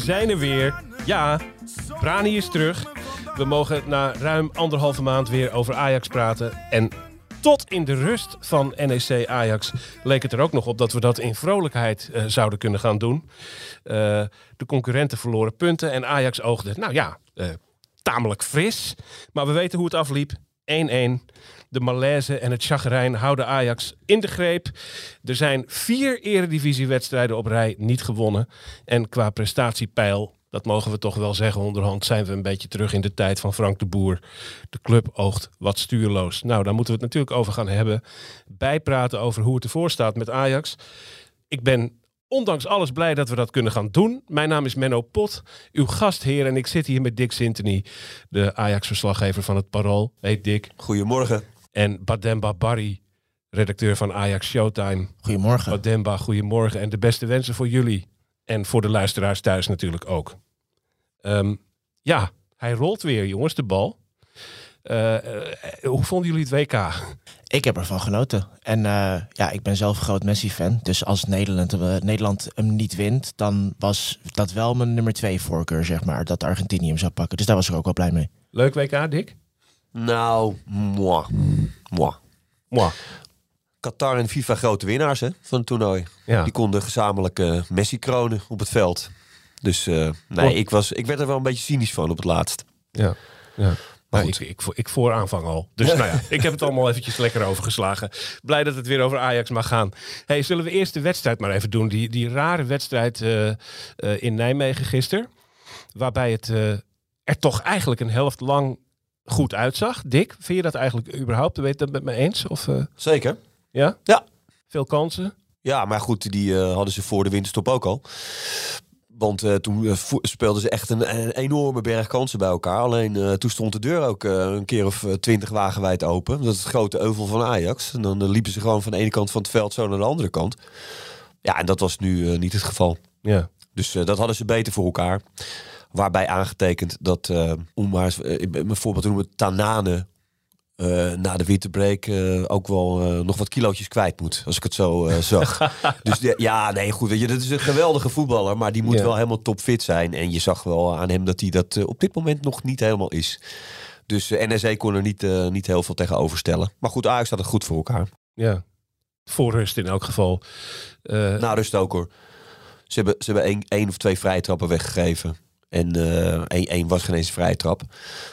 Zijn er weer. Ja, Brani is terug. We mogen na ruim anderhalve maand weer over Ajax praten. En tot in de rust van NEC Ajax leek het er ook nog op dat we dat in vrolijkheid eh, zouden kunnen gaan doen. Eh, de concurrenten verloren punten en Ajax oogde, nou ja, eh, tamelijk fris. Maar we weten hoe het afliep. 1-1. De malaise en het chagrijn houden Ajax in de greep. Er zijn vier eredivisiewedstrijden op rij niet gewonnen. En qua prestatiepeil, dat mogen we toch wel zeggen onderhand, zijn we een beetje terug in de tijd van Frank de Boer. De club oogt wat stuurloos. Nou, daar moeten we het natuurlijk over gaan hebben. Bijpraten over hoe het ervoor staat met Ajax. Ik ben ondanks alles blij dat we dat kunnen gaan doen. Mijn naam is Menno Pot, uw gastheer. En ik zit hier met Dick Sintony, de Ajax-verslaggever van het Parool. Hey Dick. Goedemorgen. En Bademba Barry, redacteur van Ajax Showtime. Goedemorgen. Bademba, goedemorgen. En de beste wensen voor jullie. En voor de luisteraars thuis natuurlijk ook. Ehm, ja, hij rolt weer, jongens, de bal. Eh, eh, hoe vonden jullie het WK? Ik heb ervan genoten. En uh, ja, ik ben zelf een groot Messi-fan. Dus als Nederland, Nederland hem niet wint, dan was dat wel mijn nummer twee voorkeur, zeg maar. Dat Argentinië hem zou pakken. Dus daar was ik ook wel blij mee. Leuk WK, Dick? Nou, moi. Moi. Moi. Qatar en FIFA grote winnaars hè, van het toernooi. Ja. Die konden gezamenlijk uh, Messi kronen op het veld. Dus uh, nee, ik, was, ik werd er wel een beetje cynisch van op het laatst. Ja, ja. Maar ik, ik, ik voor aanvang al. Dus nou ja, ik heb het allemaal eventjes lekker overgeslagen. Blij dat het weer over Ajax mag gaan. Hey, zullen we eerst de wedstrijd maar even doen? Die, die rare wedstrijd uh, uh, in Nijmegen gisteren. Waarbij het uh, er toch eigenlijk een helft lang goed uitzag. Dick, vind je dat eigenlijk überhaupt? Ben je dat met me eens? Of, Zeker. Ja? Ja. Veel kansen? Ja, maar goed, die hadden ze voor de winterstop ook al. Want uh, toen uh, speelden ze echt een, een, enorme berg kansen bij elkaar. Alleen uh, toen stond de deur ook een keer of twintig wagenwijd open. Dat is het grote euvel van Ajax. En dan liepen ze gewoon van de ene kant van het veld zo naar de andere kant. Ja, en dat was nu niet het geval. Ja. Dus dat hadden ze beter voor elkaar. Waarbij aangetekend dat, om maar een voorbeeld te noemen, Tanane uh, na de winterbreak uh, ook wel uh, nog wat kilootjes kwijt moet. Als ik het zo zag. dus de, ja, nee, goed. Weet je, dat is een geweldige voetballer. Maar die moet Ja. wel helemaal topfit zijn. En je zag wel aan hem dat hij dat op dit moment nog niet helemaal is. Dus NSE kon er niet, niet heel veel tegenover stellen. Maar goed, Ajax had het goed voor elkaar. Ja. Voor rust in elk geval. Uh, Na rust ook hoor. Ze hebben, ze hebben één, één of twee vrije trappen weggegeven. En één, één was geen eens een vrije trap.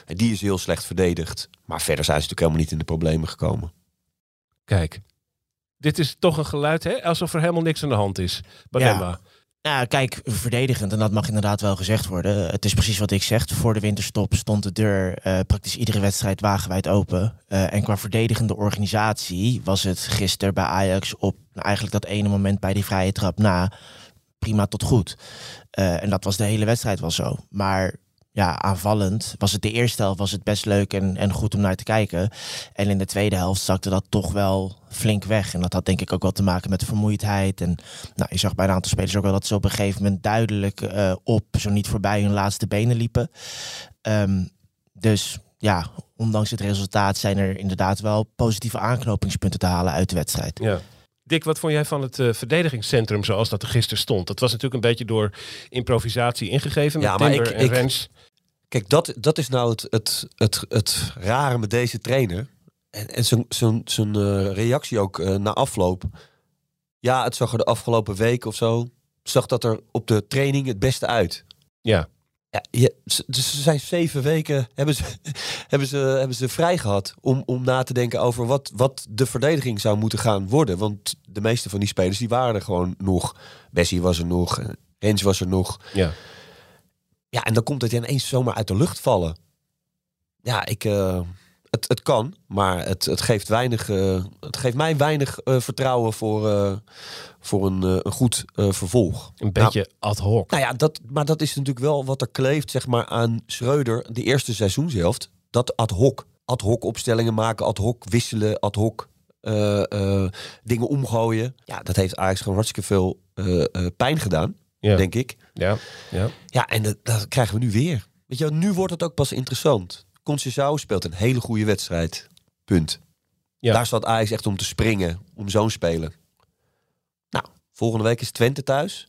En die is heel slecht verdedigd. Maar verder zijn ze natuurlijk helemaal niet in de problemen gekomen. Kijk, dit is toch een geluid, hè? Alsof er helemaal niks aan de hand is. Bademba. Ja. Nou, kijk, verdedigend, en dat mag inderdaad wel gezegd worden. Het is precies wat ik zeg. Voor de winterstop stond de deur uh, praktisch iedere wedstrijd wagenwijd open. Uh, en qua verdedigende organisatie was het gisteren bij Ajax op nou, eigenlijk dat ene moment bij die vrije trap na prima tot goed. Uh, en dat was de hele wedstrijd wel zo. Maar ja, aanvallend was het de eerste helft was het best leuk en, en goed om naar te kijken. En in de tweede helft zakte dat toch wel flink weg. En dat had denk ik ook wel te maken met vermoeidheid. En nou, je zag bij een aantal spelers ook wel dat ze op een gegeven moment duidelijk uh, op, zo niet voorbij hun laatste benen liepen. Um, dus ja, ondanks het resultaat zijn er inderdaad wel positieve aanknopingspunten te halen uit de wedstrijd. Ja. Dick, wat vond jij van het uh, verdedigingscentrum zoals dat er gisteren stond? Dat was natuurlijk een beetje door improvisatie ingegeven met ja, maar Timber ik, en ik, Rens. Kijk, dat, dat is nou het, het, het, het rare met deze trainer. En, en zijn, zijn, zijn uh, reactie ook uh, na afloop. Ja, het zag er de afgelopen week of zo. Zag dat er op de training het beste uit. Ja. Ja, je, dus ze zijn zeven weken hebben ze, hebben ze, hebben ze vrij gehad om, om na te denken over wat, wat de verdediging zou moeten gaan worden. Want de meeste van die spelers die waren er gewoon nog. Bessie was er nog, Rens was er nog. Ja. Ja, en dan komt het ineens zomaar uit de lucht vallen. Ja, ik, eh, het, het kan, maar het, het, geeft, weinig, eh, het geeft mij weinig eh, vertrouwen voor, eh, voor een, een goed vervolg. Een beetje ad hoc. Nou ja, dat, maar dat is natuurlijk wel wat er kleeft zeg maar, aan Schreuder de eerste seizoenshelft. Dat ad hoc. Ad hoc opstellingen maken, ad hoc wisselen, ad hoc dingen omgooien. Ja, dat heeft Ajax gewoon hartstikke veel pijn gedaan, Ja. denk ik. Ja, ja. Ja, en dat, dat krijgen we nu weer. Weet je, nu wordt het ook pas interessant. Conceição speelt een hele goede wedstrijd. Punt. Ja. Daar staat Ajax echt om te springen, om zo'n spelen. Nou, volgende week is Twente thuis.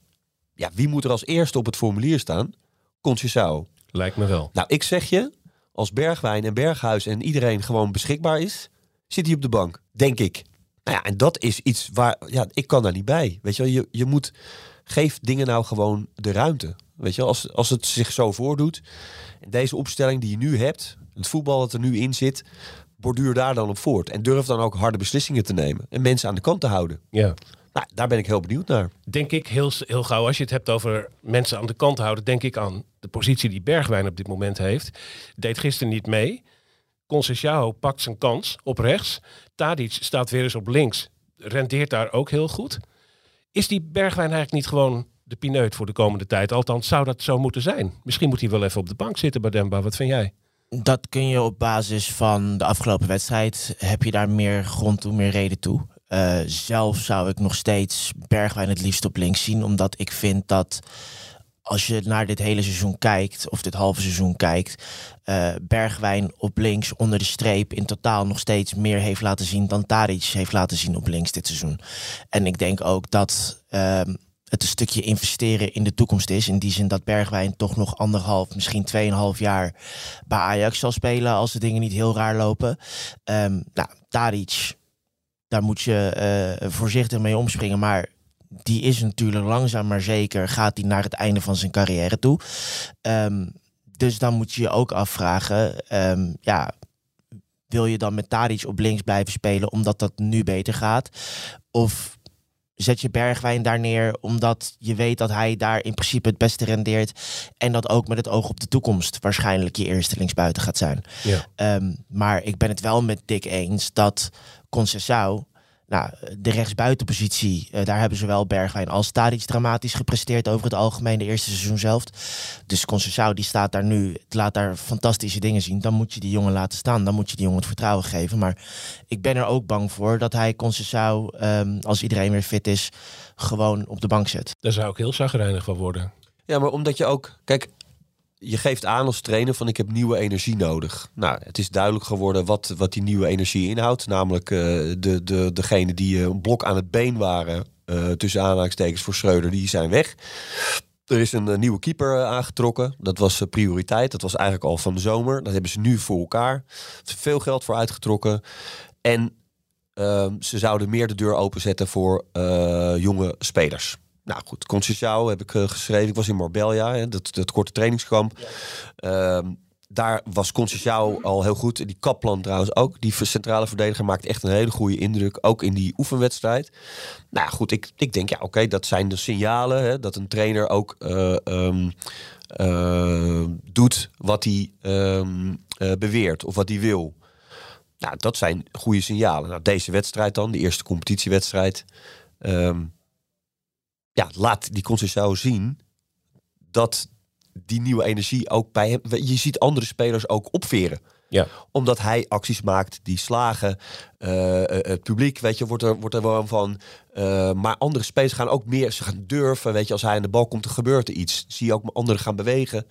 Ja, wie moet er als eerste op het formulier staan? Conceição. Lijkt me wel. Nou, ik zeg je, als Bergwijn en Berghuis en iedereen gewoon beschikbaar is, zit hij op de bank. Denk ik. Nou ja, en dat is iets waar, ja, ik kan daar niet bij. Weet je wel, je, je moet, geef dingen nou gewoon de ruimte. Weet je wel, als, als het zich zo voordoet. En deze opstelling die je nu hebt, het voetbal dat er nu in zit, borduur daar dan op voort. En durf dan ook harde beslissingen te nemen. En mensen aan de kant te houden. Ja. Nou, daar ben ik heel benieuwd naar. Denk ik heel, heel gauw, als je het hebt over mensen aan de kant houden, denk ik aan de positie die Bergwijn op dit moment heeft. Deed gisteren niet mee. Conceição pakt zijn kans op rechts. Tadic staat weer eens op links. Rendeert daar ook heel goed. Is die Bergwijn eigenlijk niet gewoon de pineut voor de komende tijd? Althans, zou dat zo moeten zijn? Misschien moet hij wel even op de bank zitten bij Demba. Wat vind jij? Dat kun je op basis van de afgelopen wedstrijd. Heb je daar meer grond toe, meer reden toe? Eh, zelf zou ik nog steeds Bergwijn het liefst op links zien. Omdat ik vind dat als je naar dit hele seizoen kijkt, of dit halve seizoen kijkt, eh, Bergwijn op links onder de streep in totaal nog steeds meer heeft laten zien dan Tadic heeft laten zien op links dit seizoen. En ik denk ook dat ehm, het een stukje investeren in de toekomst is. In die zin dat Bergwijn toch nog anderhalf, misschien tweeënhalf jaar bij Ajax zal spelen als de dingen niet heel raar lopen. Ehm nou, Tadic, daar moet je eh, voorzichtig mee omspringen, maar die is natuurlijk langzaam maar zeker gaat hij naar het einde van zijn carrière toe. Ehm, dus dan moet je je ook afvragen, ehm, ja, wil je dan met Tadic op links blijven spelen omdat dat nu beter gaat? Of zet je Bergwijn daar neer omdat je weet dat hij daar in principe het beste rendeert en dat ook met het oog op de toekomst waarschijnlijk je eerste linksbuiten gaat zijn. Ja. Ehm, maar ik ben het wel met Dick eens dat Conceição, nou, de rechtsbuitenpositie, eh, daar hebben zowel Bergwijn als Tadic dramatisch gepresteerd over het algemeen de eerste seizoen zelf. Dus Conceição die staat daar nu, het laat daar fantastische dingen zien. Dan moet je die jongen laten staan, dan moet je die jongen het vertrouwen geven. Maar ik ben er ook bang voor dat hij Conceição, ehm, als iedereen weer fit is, gewoon op de bank zet. Daar zou ik heel zagrijnig van worden. Ja, maar omdat je ook... Kijk, je geeft aan als trainer van ik heb nieuwe energie nodig. Nou, het is duidelijk geworden wat, wat die nieuwe energie inhoudt. Namelijk eh, de, de, degene die eh, een blok aan het been waren... eh, tussen aanhalingstekens voor Schreuder, die zijn weg. Er is een nieuwe keeper aangetrokken. Dat was prioriteit. Dat was eigenlijk al van de zomer. Dat hebben ze nu voor elkaar. Veel geld voor uitgetrokken. En ehm, ze zouden meer de deur openzetten voor jonge spelers. Nou goed, Conceição heb ik eh, geschreven. Ik was in Marbella, hè, dat, dat korte trainingskamp. Ehm, daar was Conceição al heel goed. Die Kaplan trouwens ook. Die centrale verdediger maakt echt een hele goede indruk. Ook in die oefenwedstrijd. Nou goed, ik, ik denk ja, oké, dat zijn de signalen. Hè, dat een trainer ook eh, ehm, eh, doet wat hij ehm, eh, beweert of wat hij wil. Nou, dat zijn goede signalen. Nou, deze wedstrijd dan, de eerste competitiewedstrijd. Ja, laat die Conceição zien dat die nieuwe energie ook bij hem... Je ziet andere spelers ook opveren. Ja. Omdat hij acties maakt die slagen. Eh, eh, het publiek, weet je, wordt er, wordt er warm van. Eh, maar andere spelers gaan ook meer... Ze gaan durven, weet je. Als hij aan de bal komt, er gebeurt er iets. Zie je ook anderen gaan bewegen.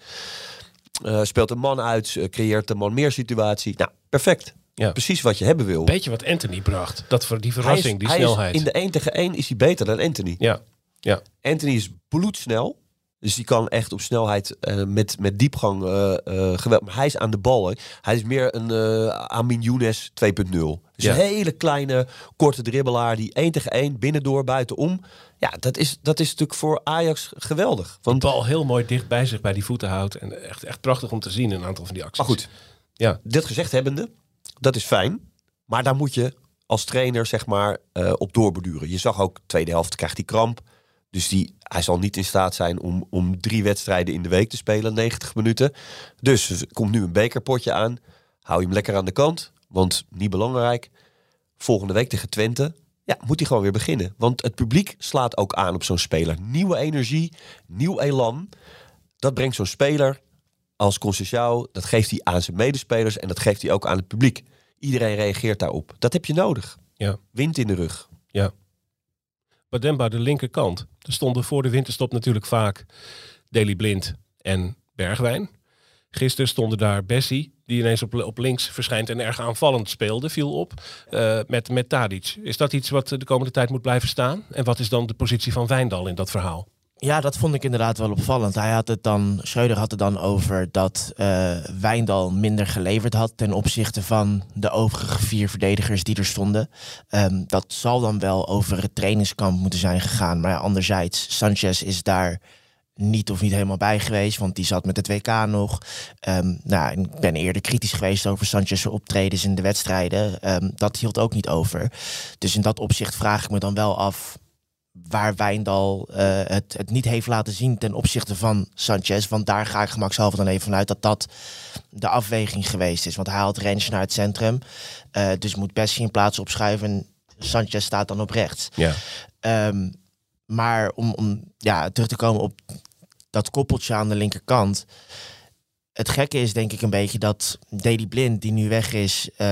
Speelt een man uit, creëert een man meer situatie. Nou, perfect. Ja. Precies wat je hebben wil. Beetje wat Anthony bracht. Dat voor die is- verrassing, die snelheid. in de 1 tegen 1 is hij beter dan Anthony. Ja, ja. Anthony is bloedsnel. Dus die kan echt op snelheid eh, met, met diepgang eh, geweld. Maar hij is aan de bal. hè. Hij is meer een Amin Younes 2.0. Dus Ja. een hele kleine, korte dribbelaar die 1 tegen 1 binnendoor, buitenom. Ja, dat is, dat is natuurlijk voor Ajax geweldig. De Want, bal heel mooi dicht bij zich, bij die voeten houdt. En echt, echt prachtig om te zien, een aantal van die acties. maar goed, Ja, dit gezegd hebbende, dat is fijn. Maar daar moet je als trainer zeg maar op doorborduren. Je zag ook, tweede helft krijgt hij kramp. Dus die, hij zal niet in staat zijn om, om drie wedstrijden in de week te spelen, 90 minuten. Dus er komt nu een bekerpotje aan. Hou je hem lekker aan de kant, want niet belangrijk. Volgende week tegen Twente, ja, moet hij gewoon weer beginnen. Want het publiek slaat ook aan op zo'n speler. Nieuwe energie, nieuw elan. Dat brengt zo'n speler als Conceição, dat geeft hij aan zijn medespelers en dat geeft hij ook aan het publiek. Iedereen reageert daarop. Dat heb je nodig. Ja. Wind in de rug. Ja. Bademba, de linkerkant. Er stonden voor de winterstop natuurlijk vaak Deli Blind en Bergwijn. Gisteren stonden daar Bessie, die ineens op, op links verschijnt en erg aanvallend speelde, viel op, eh, met, met Tadic. Is dat iets wat de komende tijd moet blijven staan? En wat is dan de positie van Wijndal in dat verhaal? Ja, dat vond ik inderdaad wel opvallend. Hij had het dan, Schreuder had het dan over dat uh, Wijndal minder geleverd had ten opzichte van de overige vier verdedigers die er stonden. Um, dat zal dan wel over het trainingskamp moeten zijn gegaan. Maar anderzijds, Sanchez is daar niet of niet helemaal bij geweest, want die zat met het WK nog. Um, nou, ik ben eerder kritisch geweest over Sanchez' optredens in de wedstrijden. Um, dat hield ook niet over. Dus in dat opzicht vraag ik me dan wel af waar Wijndal uh, het, het niet heeft laten zien ten opzichte van Sanchez. Want daar ga ik gemakshalve dan even vanuit dat dat de afweging geweest is. Want hij haalt Rens naar het centrum. Uh, dus moet Bessie in plaats opschuiven. En Sanchez staat dan op rechts. Ja. Um, maar om, om ja, terug te komen op dat koppeltje aan de linkerkant. Het gekke is denk ik een beetje dat Daily Blind, die nu weg is, uh,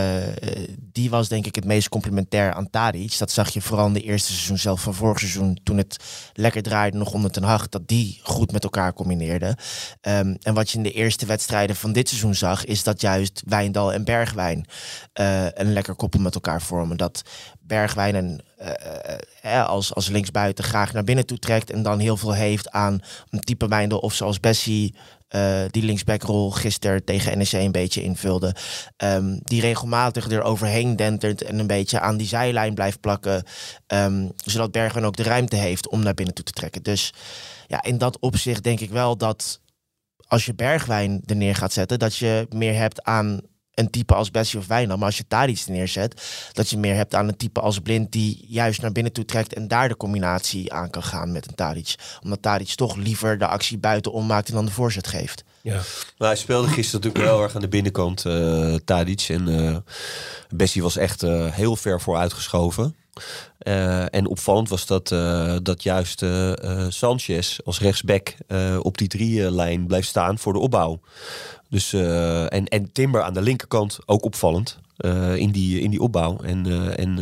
die was denk ik het meest complementair aan Tadic. Dat zag je vooral in de eerste seizoen zelf van vorig seizoen, toen het lekker draaide nog onder ten Hag, dat die goed met elkaar combineerden. Um, en wat je in de eerste wedstrijden van dit seizoen zag, is dat juist Wijndal en Bergwijn uh, een lekker koppel met elkaar vormen. Dat Bergwijn en uh, als, als linksbuiten graag naar binnen toe trekt en dan heel veel heeft aan een type Wijndal of zoals Bessie uh, die linksbackrol gisteren tegen NEC een beetje invulde. Um, die regelmatig er overheen dentert en een beetje aan die zijlijn blijft plakken. Um, zodat Bergwijn ook de ruimte heeft om naar binnen toe te trekken. Dus ja, in dat opzicht denk ik wel dat als je Bergwijn er neer gaat zetten, dat je meer hebt aan een type als Bessie of Wijnald. Maar als je daar iets neerzet, dat je meer hebt aan een type als Blind die juist naar binnen toe trekt en daar de combinatie aan kan gaan met een Tadic. Omdat Tadic toch liever de actie buitenom maakt en dan de voorzet geeft. Ja. Maar hij speelde gisteren natuurlijk heel erg aan de binnenkant, uh, Tadic. En uh, Bessie was echt uh, heel ver vooruitgeschoven. Uh, en opvallend was dat, uh, dat juist uh, Sanchez als rechtsback op die drie-lijn blijft staan voor de opbouw. Dus, en, en Timber aan de linkerkant ook opvallend in, die, in die opbouw. En, en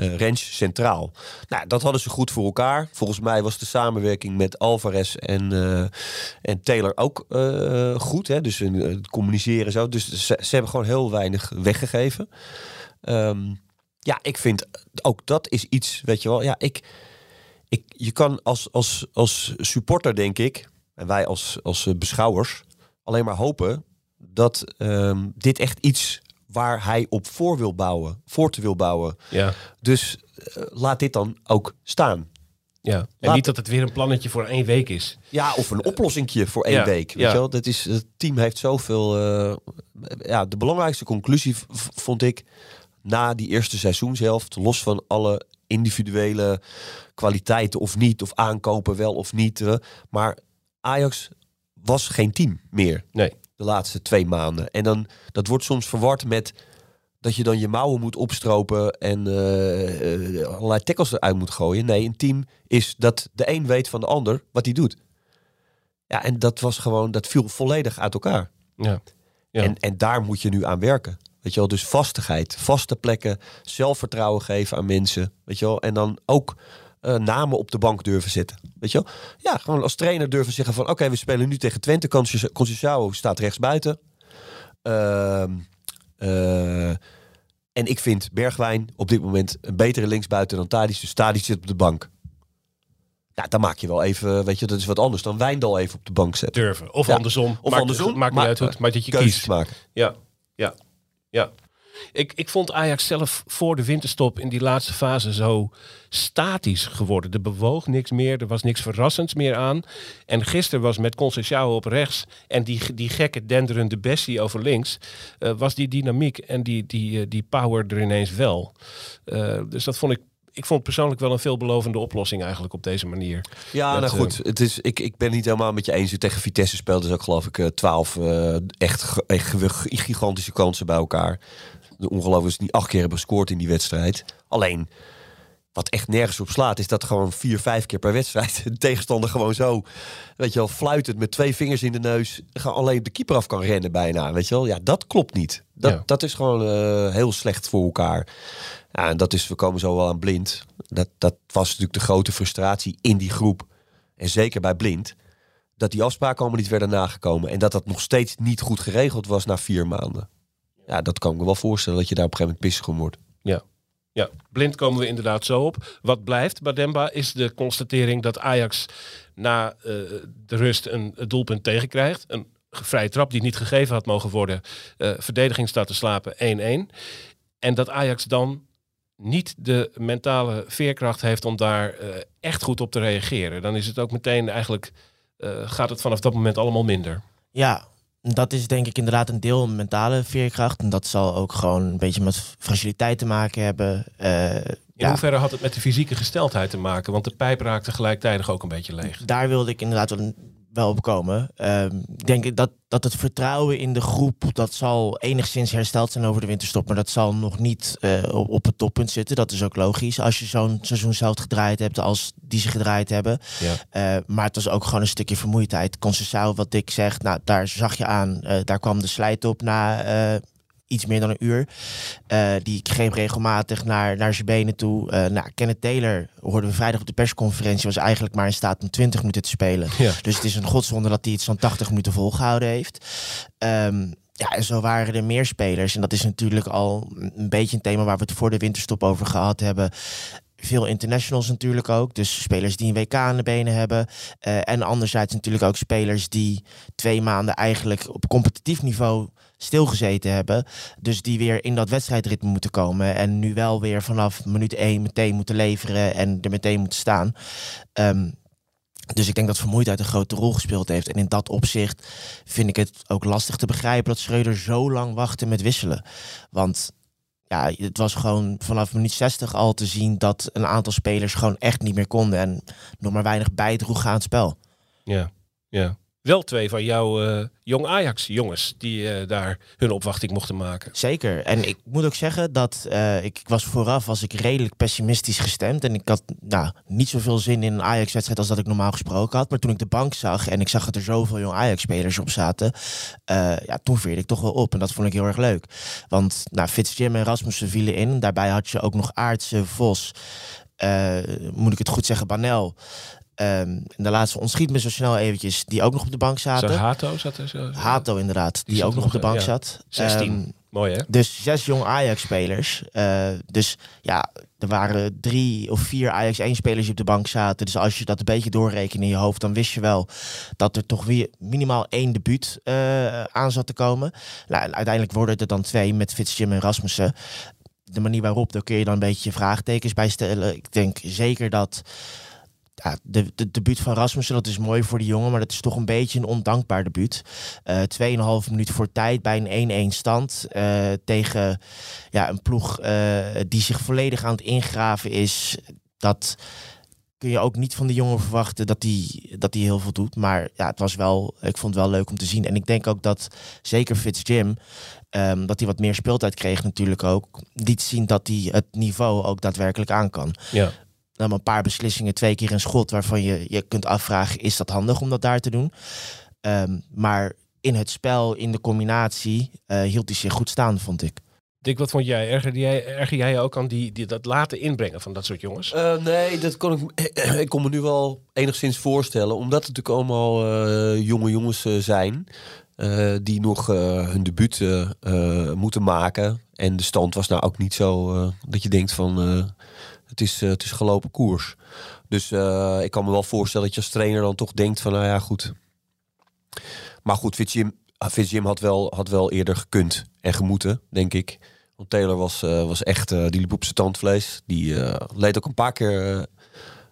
uh, Rens centraal. Nou, dat hadden ze goed voor elkaar. Volgens mij was de samenwerking met Alvarez en, uh, en Taylor ook uh, goed. Hè? Dus communiceren zo. Dus ze, hebben gewoon heel weinig weggegeven. Um, ja, ik vind ook dat is iets, weet je wel. Ja, ik, ik, je kan als, als, als supporter, denk ik, en wij als, als beschouwers, alleen maar hopen dat um, dit echt iets waar hij op voor wil bouwen, voor te wil bouwen. Ja. Dus uh, laat dit dan ook staan. Ja, en laat niet dat het weer een plannetje voor één week is. Ja, of een oplossingje voor één ja, week. Weet ja. je wel? Dat is, het team heeft zoveel... Uh, ja, de belangrijkste conclusie vond ik na die eerste seizoenshelft, los van alle individuele kwaliteiten of niet, of aankopen wel of niet. Uh, maar Ajax was geen team meer. Nee. De laatste twee maanden. En dan, dat wordt soms verward met dat je dan je mouwen moet opstropen en uh, uh, allerlei tackles eruit moet gooien. Nee, een team is dat de een weet van de ander wat hij doet. Ja, en dat was gewoon, dat viel volledig uit elkaar. Ja. ja. En, en daar moet je nu aan werken. Weet je wel, dus vastigheid, vaste plekken, zelfvertrouwen geven aan mensen. Weet je wel, en dan ook uh, namen op de bank durven zetten. Weet je wel? Ja, gewoon als trainer durven zeggen van... oké, okay, we spelen nu tegen Twente. Conceição staat rechts buiten. Uh, uh, en ik vind Bergwijn op dit moment een betere linksbuiten dan Tadic. Dus Tadic zit op de bank. Ja, dan maak je wel even, weet je, dat is wat anders dan Wijndal even op de bank zetten. Durven. Of ja. andersom. Of maakt, andersom. Maakt niet uit hoe het, maar dat je kiest. maken. Ja, ja, ja. Ik, ik vond Ajax zelf voor de winterstop in die laatste fase zo statisch geworden. Er bewoog niks meer, er was niks verrassends meer aan. En gisteren was met Conceição op rechts en die, die gekke denderende Bessie over links... Uh, was die dynamiek en die, die, uh, die power er ineens wel. Uh, dus dat vond ik ik vond persoonlijk wel een veelbelovende oplossing eigenlijk op deze manier. Ja, Dat, nou goed. Het is, ik, ik ben niet helemaal met je eens. Tegen Vitesse speelden ze ook geloof ik eh, twaalf eh, echt, echt gigantische kansen bij elkaar. Ongelooflijk is niet acht keer hebben gescoord in die wedstrijd. Alleen, wat echt nergens op slaat, is dat gewoon vier, vijf keer per wedstrijd de tegenstander gewoon zo, weet je wel, fluitend met twee vingers in de neus, alleen de keeper af kan rennen bijna, weet je wel. Ja, dat klopt niet. Dat, Ja. dat is gewoon eh, heel slecht voor elkaar. Ja, en dat is, we komen zo wel aan blind. Dat, dat was natuurlijk de grote frustratie in die groep. En zeker bij blind. Dat die afspraken allemaal niet werden nagekomen. En dat dat nog steeds niet goed geregeld was na vier maanden. Ja, dat kan ik me wel voorstellen dat je daar op een gegeven moment pissig om wordt. Ja. Ja, blind komen we inderdaad zo op. Wat blijft, Bademba, is de constatering dat Ajax na eh, de rust een doelpunt tegenkrijgt. Een vrije trap die niet gegeven had mogen worden. Eh, verdediging staat te slapen 1-1. En dat Ajax dan niet de mentale veerkracht heeft om daar eh, echt goed op te reageren. Dan is het ook meteen eigenlijk, eh, gaat het vanaf dat moment allemaal minder. Ja, dat is denk ik inderdaad een deel mentale veerkracht. En dat zal ook gewoon een beetje met fragiliteit te maken hebben. Eh, In ja, hoeverre had het met de fysieke gesteldheid te maken? Want de pijp raakte gelijktijdig ook een beetje leeg. daar wilde ik inderdaad wel, wel op komen. Ehm, ik denk dat, dat het vertrouwen in de groep, dat zal enigszins hersteld zijn over de winterstop. Maar dat zal nog niet eh, op, op het toppunt zitten. Dat is ook logisch. Als je zo'n seizoen zelf gedraaid hebt als die ze gedraaid hebben. Ja. Eh, maar het was ook gewoon een stukje vermoeidheid. Concessao, wat Dick zegt, nou, daar zag je aan. eh, daar kwam de slijt op na iets meer dan een uur. Eh, die greep regelmatig naar, naar zijn benen toe. Eh nou, Kenneth Taylor, hoorden we vrijdag op de persconferentie, was eigenlijk maar in staat om 20 minuten te spelen. Ja. Dus het is een godswonde dat hij het zo'n 80 minuten volgehouden heeft. Ehm, ja, en zo waren er meer spelers. En dat is natuurlijk al een beetje een thema waar we het voor de winterstop over gehad hebben. Veel internationals natuurlijk ook. Dus spelers die een WK aan de benen hebben. Eh, en anderzijds natuurlijk ook spelers die twee maanden eigenlijk op competitief niveau stilgezeten hebben. Dus die weer in dat wedstrijdritme moeten komen. En nu wel weer vanaf minuut 1 meteen moeten leveren en er meteen moeten staan. Ehm, dus ik denk dat vermoeidheid een grote rol gespeeld heeft. En in dat opzicht vind ik het ook lastig te begrijpen dat Schreuder zo lang wachtte met wisselen. Want ja, het was gewoon vanaf minuut 60 al te zien dat een aantal spelers gewoon echt niet meer konden. En nog maar weinig bijdroegen aan het spel. Ja, ja. Wel twee van jouw eh, jong Ajax jongens die eh, daar hun opwachting mochten maken. Zeker. En ik moet ook zeggen dat eh, ik, ik was vooraf was ik redelijk pessimistisch gestemd. En ik had nou, niet zoveel zin in een Ajax-wedstrijd als dat ik normaal gesproken had. Maar toen ik de bank zag en ik zag dat er zoveel jong Ajax-spelers op zaten, ja, toen veerde ik toch wel op. En dat vond ik heel erg leuk. Want nou, Fitz Jim en Rasmussen vielen in. Daarbij had je ook nog Aartse, Vos, moet ik het goed zeggen, Banel. En de laatste ontschiet me zo snel eventjes, die ook nog op de bank zaten. Hato zat er zo. Hato inderdaad, die, ook nog op de bank ja. zat. 16. Ehm, Mooi hè? dus zes jong Ajax-spelers. Eh, dus ja, er waren drie of vier Ajax 1-spelers die op de bank zaten. Dus als je dat een beetje doorrekent in je hoofd, dan wist je wel dat er toch weer minimaal één debuut eh, aan zat te komen. Nou, uiteindelijk worden het er dan twee met Fitzjim en Rasmussen. De manier waarop, daar kun je dan een beetje vraagtekens bij stellen. Ik denk zeker dat ja, de, de debuut van Rasmussen, dat is mooi voor die jongen, maar dat is toch een beetje een ondankbaar debuut. Eh 2,5 minuut voor tijd bij een 1-1 stand eh, tegen ja, een ploeg eh, die zich volledig aan het ingraven is. Dat kun je ook niet van de jongen verwachten dat hij dat die heel veel doet. Maar ja, het was wel, ik vond het wel leuk om te zien. En ik denk ook dat zeker Fitz Jim, ehm, dat hij wat meer speeltijd kreeg natuurlijk ook, liet zien dat hij het niveau ook daadwerkelijk aan kan Ja. Dan een paar beslissingen, twee keer een schot waarvan je je kunt afvragen, is dat handig om dat daar te doen? Ehm, maar in het spel, in de combinatie, eh, hield hij zich goed staan, vond ik. Dick, wat vond jij? Erger jij, erger jij je ook aan die, die, dat laten inbrengen van dat soort jongens? Eh, nee, dat kon ik, ik kon me nu wel enigszins voorstellen. Omdat het natuurlijk allemaal eh, jonge jongens eh, zijn. eh, die nog eh, hun debuut moeten maken. En de stand was nou ook niet zo eh, dat je denkt van... eh, het, is, eh, het is gelopen koers. Dus eh, ik kan me wel voorstellen dat je als trainer dan toch denkt van... Nou ja, goed. Maar goed, Fitzjim, Fitzjim had, wel, had wel eerder gekund en gemoeten, denk ik. Want Taylor was, eh, was echt, eh, die liep op zijn tandvlees. Die eh, leed ook een paar keer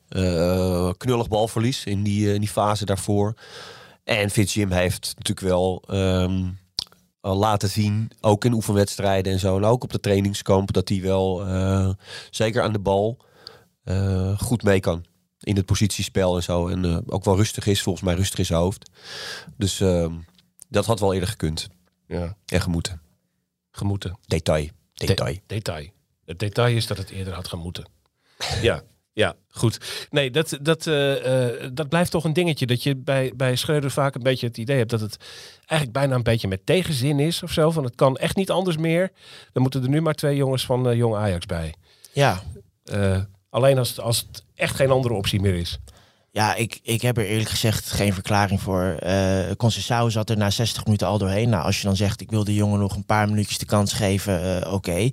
eh, eh, knullig balverlies in die, eh, die fase daarvoor. En Fitzjim heeft natuurlijk wel ehm, laten zien, ook in oefenwedstrijden en zo, en ook op de trainingskamp, dat hij wel, eh, zeker aan de bal, eh, goed mee kan. In het positiespel en zo. En eh, ook wel rustig is, volgens mij rustig in zijn hoofd. Dus ehm, dat had wel eerder gekund. Ja, En gemoeten. gemoeten. Detail. Detail. Detail. Het detail is dat het eerder had gemoeten. ja, ja, goed. Nee, dat, dat, eh, eh, dat blijft toch een dingetje. Dat je bij, bij Schreuder vaak een beetje het idee hebt dat het eigenlijk bijna een beetje met tegenzin is of zo. Van het kan echt niet anders meer. Dan moeten er nu maar twee jongens van eh, Jong Ajax bij. Ja, alleen als, als het echt geen andere optie meer is. Ja, ik, ik heb er eerlijk gezegd geen verklaring voor. Eh Conceição zat er na 60 minuten al doorheen. Nou, als je dan zegt, ik wil de jongen nog een paar minuutjes de kans geven, eh, oké.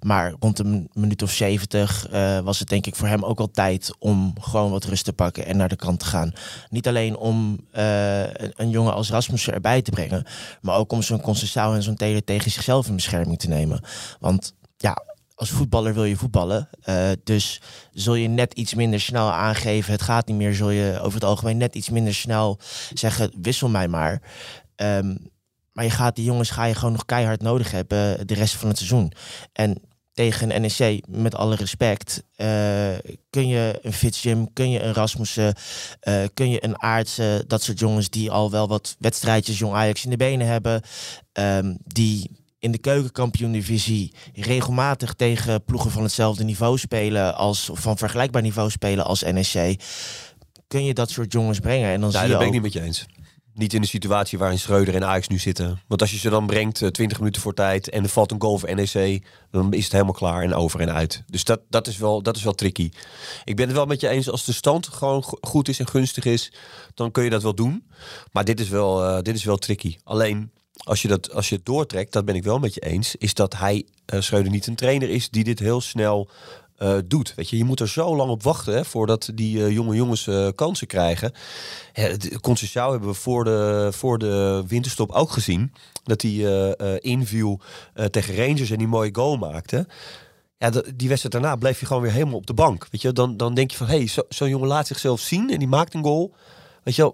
Maar rond een minuut of 70 eh, was het denk ik voor hem ook al tijd om gewoon wat rust te pakken en naar de kant te gaan. Niet alleen om een, jongen als Rasmussen erbij te brengen, maar ook om zo'n Conceição en zo'n Taylor tegen zichzelf in bescherming te nemen. Want ja, als voetballer wil je voetballen. eh, dus zul je net iets minder snel aangeven. Het gaat niet meer. Zul je over het algemeen net iets minder snel zeggen. Wissel mij maar. Ehm, maar je gaat die jongens ga je gewoon nog keihard nodig hebben de rest van het seizoen. En tegen NEC, met alle respect, eh, kun je een Fitzjim, kun je een Rasmussen, eh, kun je een Aartse, dat soort jongens die al wel wat wedstrijdjes jong Ajax in de benen hebben, ehm, die in de keukenkampioen-divisie regelmatig tegen ploegen van hetzelfde niveau spelen als of van vergelijkbaar niveau spelen als NEC. Kun je dat soort jongens brengen? En dan Nee, zie je dat ben ik niet met je eens. Niet in de situatie waarin Schreuder en Ajax nu zitten. Want als je ze dan brengt eh, 20 minuten voor tijd en er valt een goal voor NEC, dan is het helemaal klaar en over en uit. Dus dat, dat, is, wel, dat is wel tricky. Ik ben het wel met je eens, als de stand gewoon go- goed is en gunstig is, dan kun je dat wel doen. Maar dit is wel, eh, dit is wel tricky. Alleen als je, dat, als je het doortrekt, dat ben ik wel met je eens, is dat hij, eh Schreuder, niet een trainer is die dit heel snel eh, doet. Weet je, je moet er zo lang op wachten hè, voordat die eh, jonge jongens kansen krijgen. Conceição hebben we voor de, voor de winterstop ook gezien. Dat hij inviel tegen Rangers en die mooie goal maakte. Ja, die wedstrijd daarna bleef je gewoon weer helemaal op de bank. Weet je, dan, dan denk je van, hé, hey, zo- zo'n jongen laat zichzelf zien en die maakt een goal. Weet je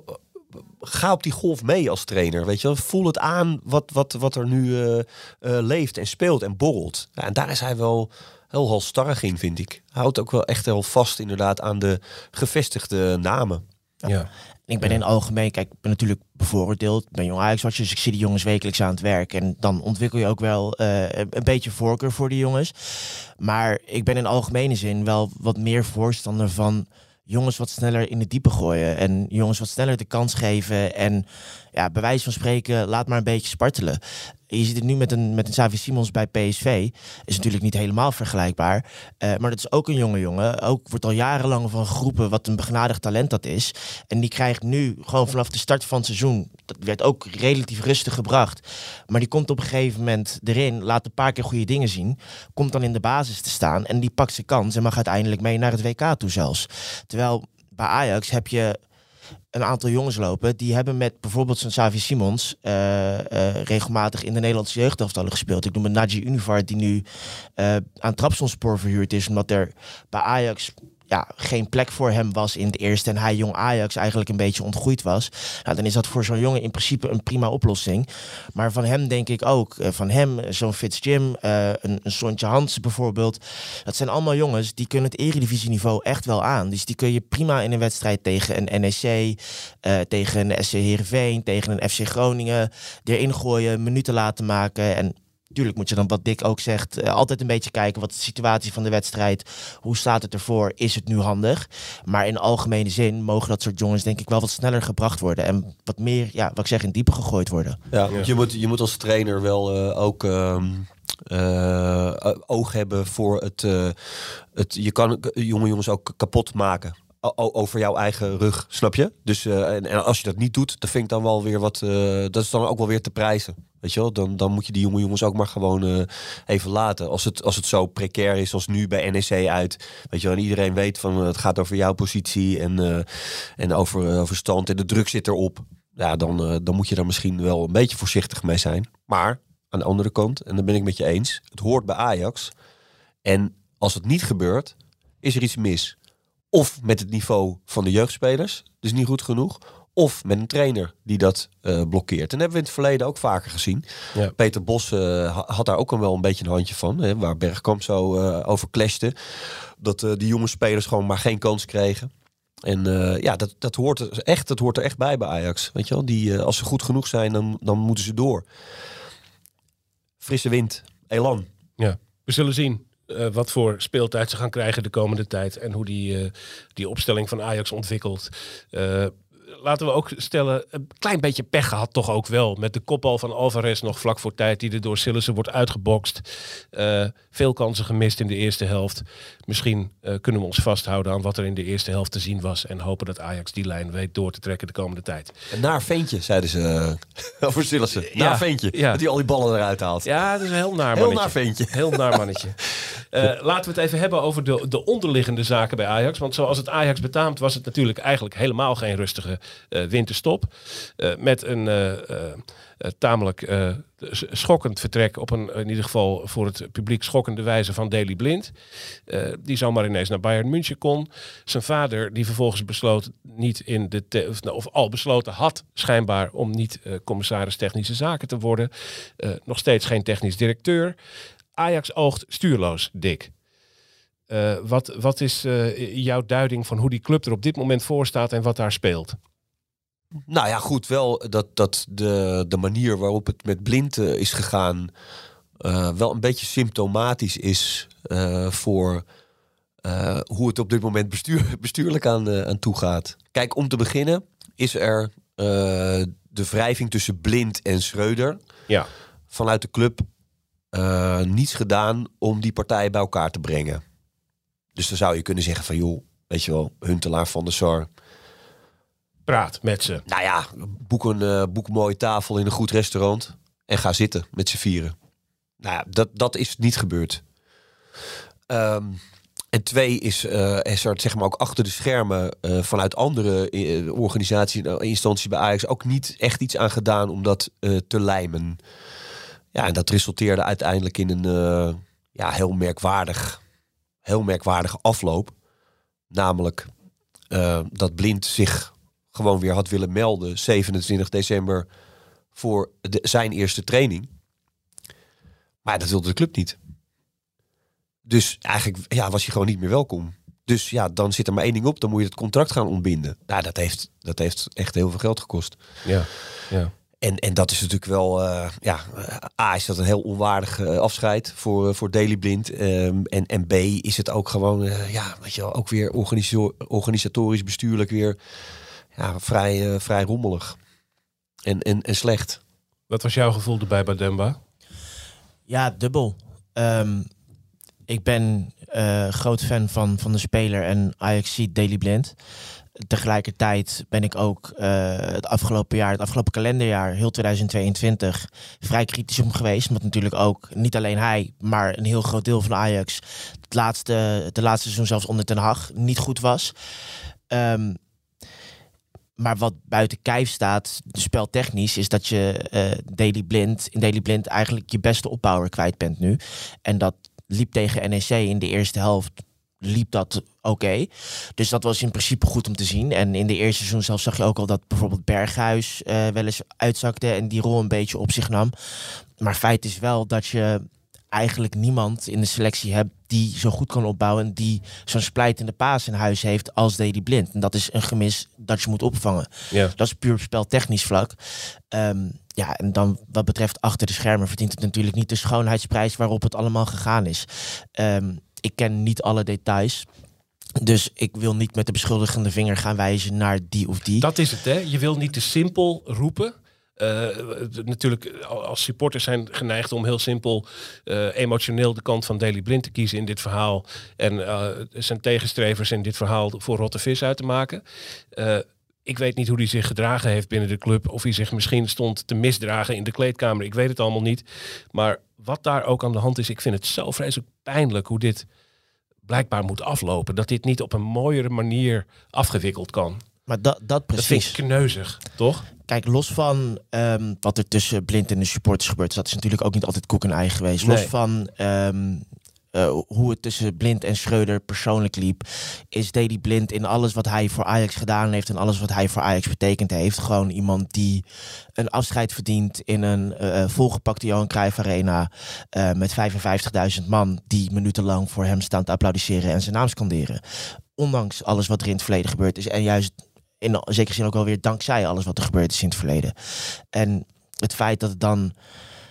ga op die golf mee als trainer. Weet je wel, voel het aan wat, wat, wat er nu eh, eh, leeft en speelt en borrelt. Ja, en daar is hij wel heel halstarrig in, vind ik. Hij houdt ook wel echt heel vast inderdaad aan de gevestigde namen. Ja. Ik ben in het algemeen, kijk, ik ben natuurlijk bevooroordeeld. Ik ben jong ajax dus ik zie die jongens wekelijks aan het werk. En dan ontwikkel je ook wel eh, een een beetje voorkeur voor die jongens. Maar ik ben in algemene zin wel wat meer voorstander van jongens wat sneller in de diepe gooien. En jongens wat sneller de kans geven. En ja, bij wijze van spreken, laat maar een beetje spartelen. Je ziet het nu met een, met een Xavi Simons bij PSV. Is natuurlijk niet helemaal vergelijkbaar. Eh, maar dat is ook een jonge jongen. Ook wordt al jarenlang van geroepen wat een begnadigd talent dat is. En die krijgt nu gewoon vanaf de start van het seizoen. Dat werd ook relatief rustig gebracht. Maar die komt op een gegeven moment erin. Laat een paar keer goede dingen zien. Komt dan in de basis te staan. En die pakt zijn kans. En mag uiteindelijk mee naar het WK toe zelfs. Terwijl bij Ajax heb je een aantal jongens lopen. Die hebben met bijvoorbeeld zo'n Xavi Simons eh, eh, regelmatig in de Nederlandse jeugdelftallen gespeeld. Ik noem het Naji Univar die nu eh, aan Trabzonspor verhuurd is. Omdat er bij Ajax ja, geen plek voor hem was in het eerste. En hij jong Ajax eigenlijk een beetje ontgroeid was. Nou, dan is dat voor zo'n jongen in principe een prima oplossing. Maar van hem denk ik ook. eh, van hem, eh, zo'n Fitz Jim, eh, een, een Sontje Hansen bijvoorbeeld. Dat zijn allemaal jongens die kunnen het eredivisieniveau echt wel aan. Dus die kun je prima in een wedstrijd tegen een NEC, tegen een SC Heerenveen, tegen een FC Groningen erin gooien, minuten laten maken. En Tuurlijk moet je dan, wat Dick ook zegt, eh, altijd een beetje kijken wat de situatie van de wedstrijd, hoe staat het ervoor, is het nu handig? Maar in algemene zin mogen dat soort jongens denk ik wel wat sneller gebracht worden en wat meer, ja, wat ik zeg, in diepe gegooid worden. Ja, want je moet, je moet als trainer wel eh, ook ehm, eh, oog hebben voor het, eh, het. Je kan jonge jongens ook kapot maken. O- over jouw eigen rug, snap je? Dus eh, en, en als je dat niet doet, dan vind ik dan wel weer wat. dat is dan ook wel weer te prijzen. Weet je? Dan, dan moet je die jonge jongens ook maar gewoon eh, even laten. Als het, als het zo precair is als nu bij NEC uit. Weet je wel? En iedereen weet van eh, het gaat over jouw positie en, eh, en over, eh, over stand. En de druk zit erop ja, dan, dan moet je daar misschien wel een beetje voorzichtig mee zijn. Maar aan de andere kant, en dan ben ik met je eens, het hoort bij Ajax. En als het niet gebeurt, is er iets mis. Of met het niveau van de jeugdspelers, dus niet goed genoeg. Of met een trainer die dat eh, blokkeert. En hebben we in het verleden ook vaker gezien. Ja. Peter Bos eh, ha- had daar ook een wel een beetje een handje van. Hè, waar Bergkamp zo eh, over clashte. Dat die jonge spelers gewoon maar geen kans kregen. En ja, dat, dat, hoort er echt, dat hoort er echt bij bij Ajax. Weet je wel? Die, als ze goed genoeg zijn, dan, dan moeten ze door. Frisse wind, elan. Ja, we zullen zien wat voor speeltijd ze gaan krijgen de komende tijd. En hoe die, die opstelling van Ajax ontwikkelt. Laten we ook stellen, een klein beetje pech gehad toch ook wel. Met de kopbal van Alvarez nog vlak voor tijd. Die er door Sillissen wordt uitgebokst. Eh, veel kansen gemist in de eerste helft. Misschien eh, kunnen we ons vasthouden aan wat er in de eerste helft te zien was. En hopen dat Ajax die lijn weet door te trekken de komende tijd. Een naar ventje, zeiden ze eh, over Sillissen. Naar Ja, ventje, ja. dat hij al die ballen eruit haalt. Ja, dat is een heel naar Heel mannetje. naar ventje. Heel naar mannetje. Laten we het even hebben over de, de onderliggende zaken bij Ajax. Want zoals het Ajax betaamt was het natuurlijk eigenlijk helemaal geen rustige winterstop. Eh, met een eh, eh, eh, tamelijk eh, schokkend vertrek op een in ieder geval voor het publiek schokkende wijze van Daley Blind. Eh, die zomaar ineens naar Bayern München kon. Zijn vader die vervolgens besloot niet in de of, nou, of al besloten had schijnbaar om niet eh, commissaris technische zaken te worden. Eh, nog steeds geen technisch directeur. Ajax oogt stuurloos, Dick. Eh, wat, wat is eh, jouw duiding van hoe die club er op dit moment voor staat en wat daar speelt? Nou ja, goed, wel dat, dat de, de manier waarop het met Blind eh, is gegaan... eh, wel een beetje symptomatisch is eh, voor hoe het op dit moment bestuur, bestuurlijk aan, aan toe gaat. Kijk, om te beginnen is er de wrijving tussen Blind en Schreuder... Ja, vanuit de club niets gedaan om die partijen bij elkaar te brengen. Dus dan zou je kunnen zeggen van joh, weet je wel, Huntelaar van der Sar. Praat met ze. Nou ja, boek een, eh, boek mooie tafel in een goed restaurant en ga zitten met z'n vieren. Nou ja, dat, dat is niet gebeurd. Ehm, en twee is, eh is er zeg maar ook achter de schermen eh, vanuit andere eh, organisaties instanties bij Ajax ook niet echt iets aan gedaan om dat te lijmen. Ja, en dat resulteerde uiteindelijk in een ja, heel merkwaardig, heel merkwaardige afloop. Namelijk dat Blind zich gewoon weer had willen melden 27 december voor de, zijn eerste training. Maar dat wilde de club niet. Dus eigenlijk ja, was hij gewoon niet meer welkom. Dus ja, dan zit er maar één ding op. Dan moet je het contract gaan ontbinden. Nou, dat heeft, dat heeft echt heel veel geld gekost. Ja, ja. En, en dat is natuurlijk wel, eh, ja, A is dat een heel onwaardig eh, afscheid voor, eh, voor Daily Blind. Ehm, en, en B is het ook gewoon, ja, weet je wel, ook weer organisatorisch, bestuurlijk weer ja, vrij, eh, vrij rommelig. En, en, en slecht. Wat was jouw gevoel erbij bij Demba? Ja, dubbel. Ehm, ik ben eh, groot fan van, van de speler en Ajax ziet Daily Blind. Tegelijkertijd ben ik ook eh, het afgelopen jaar, het afgelopen kalenderjaar, heel 2022, vrij kritisch om geweest. Omdat natuurlijk ook niet alleen hij, maar een heel groot deel van Ajax het laatste, de laatste seizoen zelfs onder Ten Hag niet goed was. Ehm, maar wat buiten kijf staat, speltechnisch, is dat je eh Daily Blind, in Daily Blind eigenlijk je beste opbouwer kwijt bent nu. En dat liep tegen NEC in de eerste helft, liep dat oké. Dus dat was in principe goed om te zien. En in de eerste seizoen zelf zag je ook al dat bijvoorbeeld Berghuis eh, wel eens uitzakte en die rol een beetje op zich nam. Maar feit is wel dat je eigenlijk niemand in de selectie hebt die zo goed kan opbouwen en die zo'n splijtende paas in huis heeft als Daily Blind. En dat is een gemis dat je moet opvangen. Ja. Dat is puur speltechnisch vlak. Ehm, ja, en dan wat betreft achter de schermen verdient het natuurlijk niet de schoonheidsprijs waarop het allemaal gegaan is. Ehm, ik ken niet alle details. Dus ik wil niet met de beschuldigende vinger gaan wijzen naar die of die. Dat is het, hè? Je wil niet te simpel roepen. Eh, natuurlijk, als supporters zijn geneigd om heel simpel eh, emotioneel de kant van Daily Blind te kiezen in dit verhaal. En eh, zijn tegenstrevers in dit verhaal voor rotte vis uit te maken. Ik weet niet hoe hij zich gedragen heeft binnen de club. Of hij zich misschien stond te misdragen in de kleedkamer. Ik weet het allemaal niet. Maar wat daar ook aan de hand is, ik vind het zo vreselijk pijnlijk hoe dit blijkbaar moet aflopen. Dat dit niet op een mooiere manier afgewikkeld kan. Maar dat, dat Dat vind precies. ik kneuzig, toch? Kijk, los van ehm, wat er tussen Blind en de supporters gebeurt, dat is natuurlijk ook niet altijd koek en ei geweest. Los Nee. van ehm, eh, hoe het tussen Blind en Schreuder persoonlijk liep, is Daley Blind in alles wat hij voor Ajax gedaan heeft en alles wat hij voor Ajax betekend heeft, gewoon iemand die een afscheid verdient in een eh, volgepakte Johan Cruijff Arena eh, met 55.000 man die minutenlang voor hem staan te applaudisseren en zijn naam scanderen. Ondanks alles wat er in het verleden gebeurd is en juist in zekere zin ook wel weer dankzij alles wat er gebeurd is in het verleden. En het feit dat het dan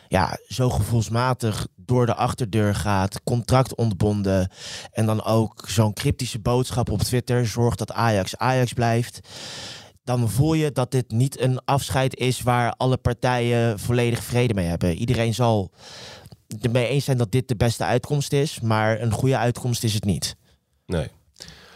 ja, zo gevoelsmatig door de achterdeur gaat, contract ontbonden en dan ook zo'n cryptische boodschap op Twitter zorgt dat Ajax Ajax blijft. Dan voel je dat dit niet een afscheid is waar alle partijen volledig vrede mee hebben. Iedereen zal ermee eens zijn dat dit de beste uitkomst is, maar een goede uitkomst is het niet. Nee.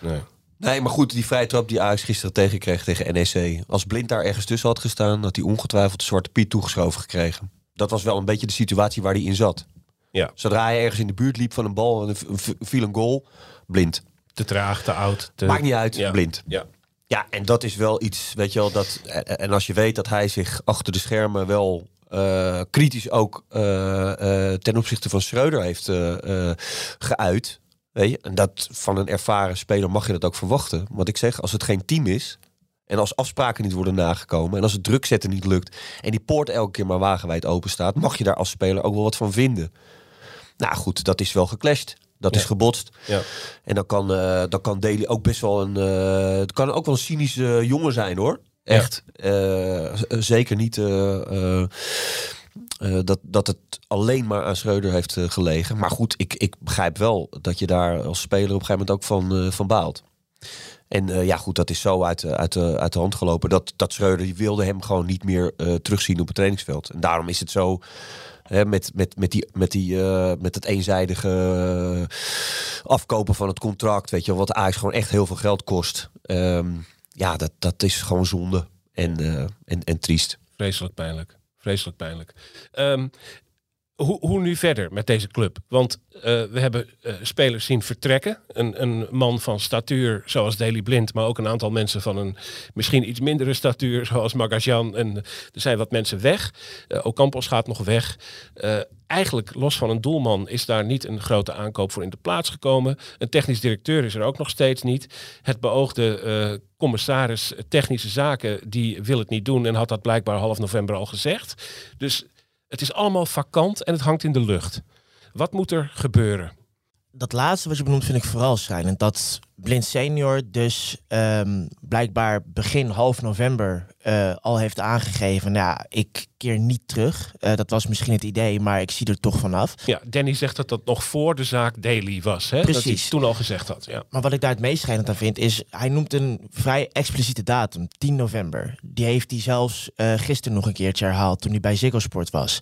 nee. Nee, maar goed, die vrije trap die Ajax gisteren tegenkreeg tegen NEC. Als Blind daar ergens tussen had gestaan, had hij ongetwijfeld de Zwarte Piet toegeschoven gekregen. Dat was wel een beetje de situatie waar hij in zat. Ja. Zodra hij ergens in de buurt liep van een bal en viel een goal, blind. Te traag, te oud. Te... Maakt niet uit, Ja. blind. Ja. Ja, en dat is wel iets, weet je wel, dat. En en als je weet dat hij zich achter de schermen wel eh, kritisch ook eh, eh, ten opzichte van Schreuder heeft eh, eh, geuit. Weet je, en dat van een ervaren speler mag je dat ook verwachten. Want ik zeg, als het geen team is. En als afspraken niet worden nagekomen. En als het druk zetten niet lukt. En die poort elke keer maar wagenwijd open staat. Mag je daar als speler ook wel wat van vinden. Nou goed, dat is wel geclashed. Dat Ja. is gebotst. Ja. En dan kan, eh dan kan Daly ook best wel een. eh, het kan ook wel een cynische jongen zijn hoor. Echt. Eh, zeker niet eh, dat, dat het alleen maar aan Schreuder heeft eh, gelegen. Maar goed, ik, ik begrijp wel dat je daar als speler op een gegeven moment ook van, eh, van baalt. En ja, goed, dat is zo uit, uit, uit de hand gelopen. Dat, dat Schreuder wilde hem gewoon niet meer terugzien op het trainingsveld. En daarom is het zo. Hè, met, met, met, die, met, die, met het eenzijdige afkopen van het contract. Weet je, wat Ajax gewoon echt heel veel geld kost. Ehm, ja, dat, dat is gewoon zonde. En, en, en triest. Vreselijk pijnlijk. Vreselijk pijnlijk. Ehm, hoe, hoe nu verder met deze club? Want eh, we hebben eh, spelers zien vertrekken. Een, een man van statuur zoals Daley Blind, maar ook een aantal mensen van een misschien iets mindere statuur zoals Magajan. En er zijn wat mensen weg. Eh Ocampos gaat nog weg. Eigenlijk los van een doelman is daar niet een grote aankoop voor in de plaats gekomen. Een technisch directeur is er ook nog steeds niet. Het beoogde commissaris technische zaken die wil het niet doen en had dat blijkbaar half november al gezegd. Dus het is allemaal vakant en het hangt in de lucht. Wat moet er gebeuren? dat laatste wat je benoemt vind ik vooral schrijnend. Dat Blind Senior dus ehm, blijkbaar begin half november eh, al heeft aangegeven... nou ja, ik keer niet terug. Eh, dat was misschien het idee, maar ik zie er toch vanaf. Ja, Danny zegt dat dat nog voor de zaak Daily was. Hè? Dat hij Precies. toen al gezegd had. Ja. Maar wat ik daar het meest schrijnend aan vind, is hij noemt een vrij expliciete datum, 10 november. Die heeft hij zelfs eh, gisteren nog een keertje herhaald toen hij bij Ziggo Sport was.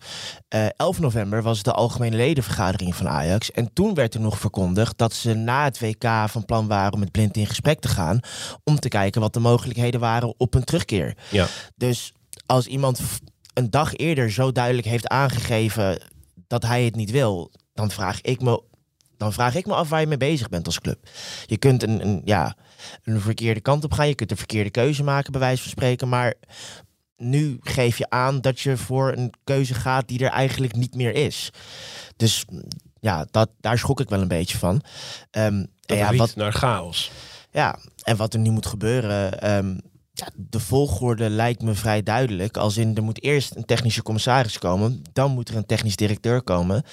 Eh 11 november was de algemene ledenvergadering van Ajax. En toen werd er nog verkondigd dat ze na het WK van plan waren om met Blind in gesprek te gaan. Om te kijken wat de mogelijkheden waren op een terugkeer. Ja. Dus als iemand een dag eerder zo duidelijk heeft aangegeven dat hij het niet wil, dan vraag ik me, dan vraag ik me af waar je mee bezig bent als club. Je kunt een, een, ja, een verkeerde kant op gaan, je kunt een verkeerde keuze maken, bij wijze van spreken, maar nu geef je aan dat je voor een keuze gaat die er eigenlijk niet meer is. Dus ja, dat, daar schrok ik wel een beetje van. Ehm, Dat ja, wat, naar chaos. ja, en wat er nu moet gebeuren. ehm, ja, de volgorde lijkt me vrij duidelijk. Als in er moet eerst een technische commissaris komen, dan moet er een technisch directeur komen.